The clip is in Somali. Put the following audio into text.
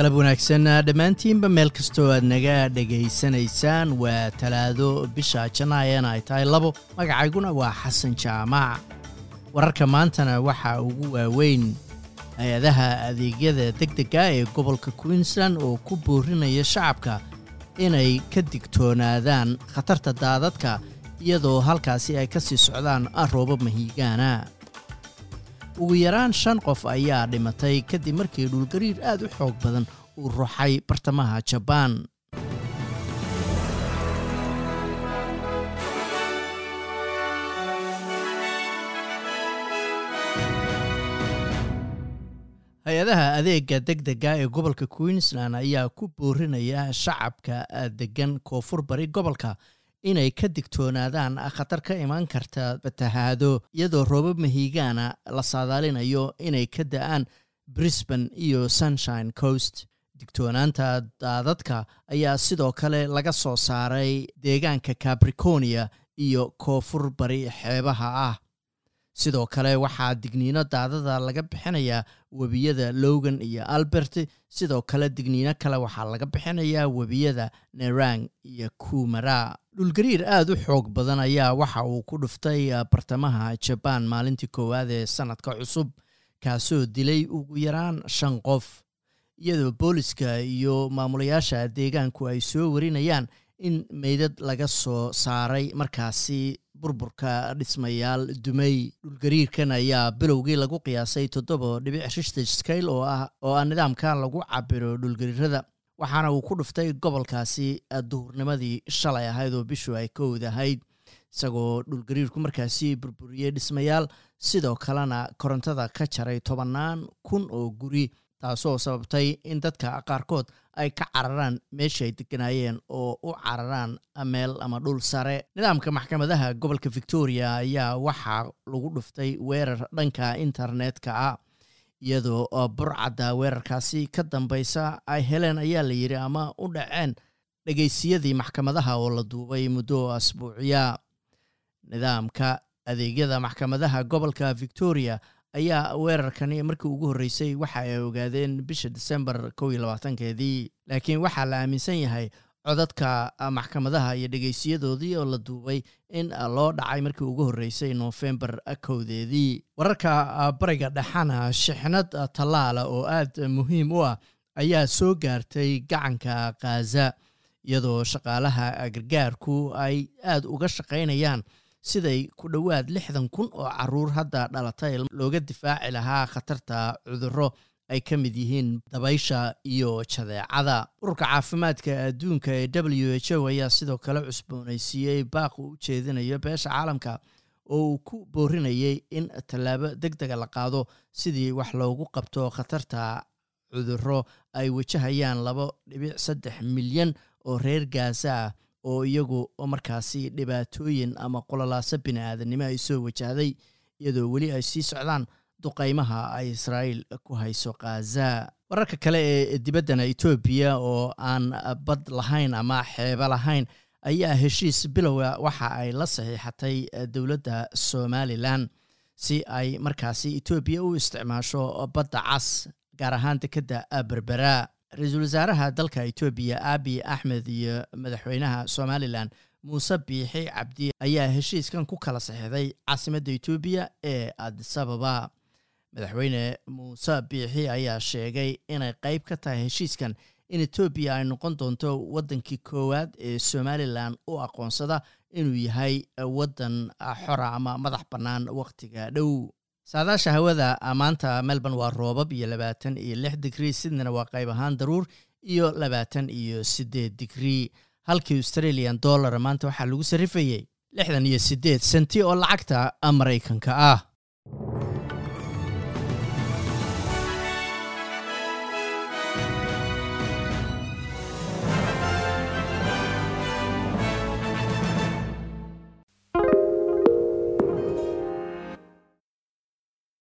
galab wanaagsan dhammaantiinba meel kastoo aad naga dhegaysanaysaan waa talaado bisha janaayana ay tahay labo magacayguna waa xasan jaamac. Wararka maantana waxaa ugu waaweyn hay'adaha adeegyada deg dega ee gobolka queensland oo ku boorinaya shacabka inay ka digtoonaadaan khatarta daadadka iyadoo halkaasi ay ka sii socdaan roobab mahiigaana ugu yaraan shan qof ayaa dhimatay kadib markii dhulgariir aad u xoog badan uu ruxay bartamaha jabaan hay'adaha adeega deg dega ee gobolka queensland ayaa ku boorinaya shacabka degan koonfur bari gobolka inay ka digtoonaadaan khatar ka imaan karta fatahaado iyadoo roobab mahiigaana la saadaalinayo inay ka da'aan brisbane iyo sunshine coast. Digtoonaanta daadadka ayaa sidoo kale laga soo saaray deegaanka capricornia iyo koonfur bari xeebaha ah sidoo kale waxaa digniino daadada laga bixinayaa webiyada logan iyo albert. Sidoo kale digniino kale waxaa laga bixinayaa webiyada nerang iyo kumara. Dhulgariir aad u xoog badan ayaa waxa uu ku dhuftay bartamaha jabaan maalintii koowaad ee sanadka cusub kaasoo dilay ugu yaraan shan qof. Iyadoo booliska iyo maamulayaasha deegaanku ay soo warinayaan in meydad laga soo saaray markaasi burburka dhismayaal dumay dhulgariirkan ayaa bilowgii lagu qiyaasay toddoba dhibic rishtage scale oo ah oo ah nidaamka lagu cabiro dhulgariirada. Waxaana uu ku dhuftay gobolkaasi duhurnimadii shalay ahayd oo bishu ay ka wadahayd isagoo dhulgariirku markaasi burburiyey dhismayaal. Sidoo kalena korontada ka jaray tobannaan kun oo guri taasoo sababtay in dadka qaarkood ay ka cararaan meesha ay deganaayeen oo u cararaan meel ama dhul sare. Nidaamka maxkamadaha gobolka victoria ayaa waxaa lagu dhuftay weerar dhanka internetka ah iyadoo burcadda weerarkaasi ka dambaysa ay heleen ayaa la yidhi ama u dhaceen dhegaysiyadii maxkamadaha oo la duubay muddo asbuuciya nidaamka adeegyada maxkamadaha gobolka victoria ayaa weerarkani markii ugu horreysay waxa ay ogaadeen bisha disembar kow iyo labaatankeedii laakiin waxaa la aaminsan yahay codadka maxkamadaha iyo dhegeysiyadoodii oo la duubay in loo dhacay markii ugu horreysay noofembar kowdeedii. Wararka bariga dhexana shixnad tallaala oo aad muhiim u ah ayaa soo gaartay gacanka khaza iyadoo shaqaalaha gargaarku ay aad uga shaqaynayaan siday ku dhowaad lixdan kun oo carruur hadda dhalatay looga difaaci lahaa khatarta cudurro ay ka mid yihiin dabaysha iyo jadeecada. Ururka caafimaadka adduunka ee w h o ayaa sidoo kale cusboonaysiiyey baaq u jeedinayo beesha caalamka oo uu ku boorinayay in tallaabo deg dega la qaado sidii wax loogu qabto khatarta cudurro ay wajahayaan laba dhibic saddex milyan oo reer gaasa ah oo iyagu markaasi dhibaatooyin ama qololaaso bini aadanimo ay soo wajahday iyadoo weli ay sii socdaan duqaymaha ay israa'iil ku hayso khaza wararka kale ee dibaddana etoobiya oo aan bad lahayn ama xeebo lahayn ayaa heshiis bilowa waxa ay la saxiixatay dowladda somalilan si ay markaasi etoobiya u isticmaasho badda cas gaar ahaan dekedda berbera ra'iisul wasaaraha dalka etoobiya abi axmed iyo madaxweynaha somalilan muuse biixi cabdi ayaa heshiiskan ku kala saxiixday caasimadda etoobiya ee adisababa madaxweyne muuse biixi ayaa sheegay inay qeyb ka tahay heshiiskan in etoobiya ay noqon doonto waddankii koowaad ee somalilan u aqoonsada inuu yahay waddan xora ama madax bannaan wakhtiga dhow saadaasha hawada maanta melbourne waa roobab iyo labaatan iyo lix digrii sydneyna waa qayb ahaan daruur iyo labaatan iyo siddeed digrii halkii australian dollar maanta waxaa lagu sarrifayey lixdan iyo siddeed senti oo lacagta maraykanka ah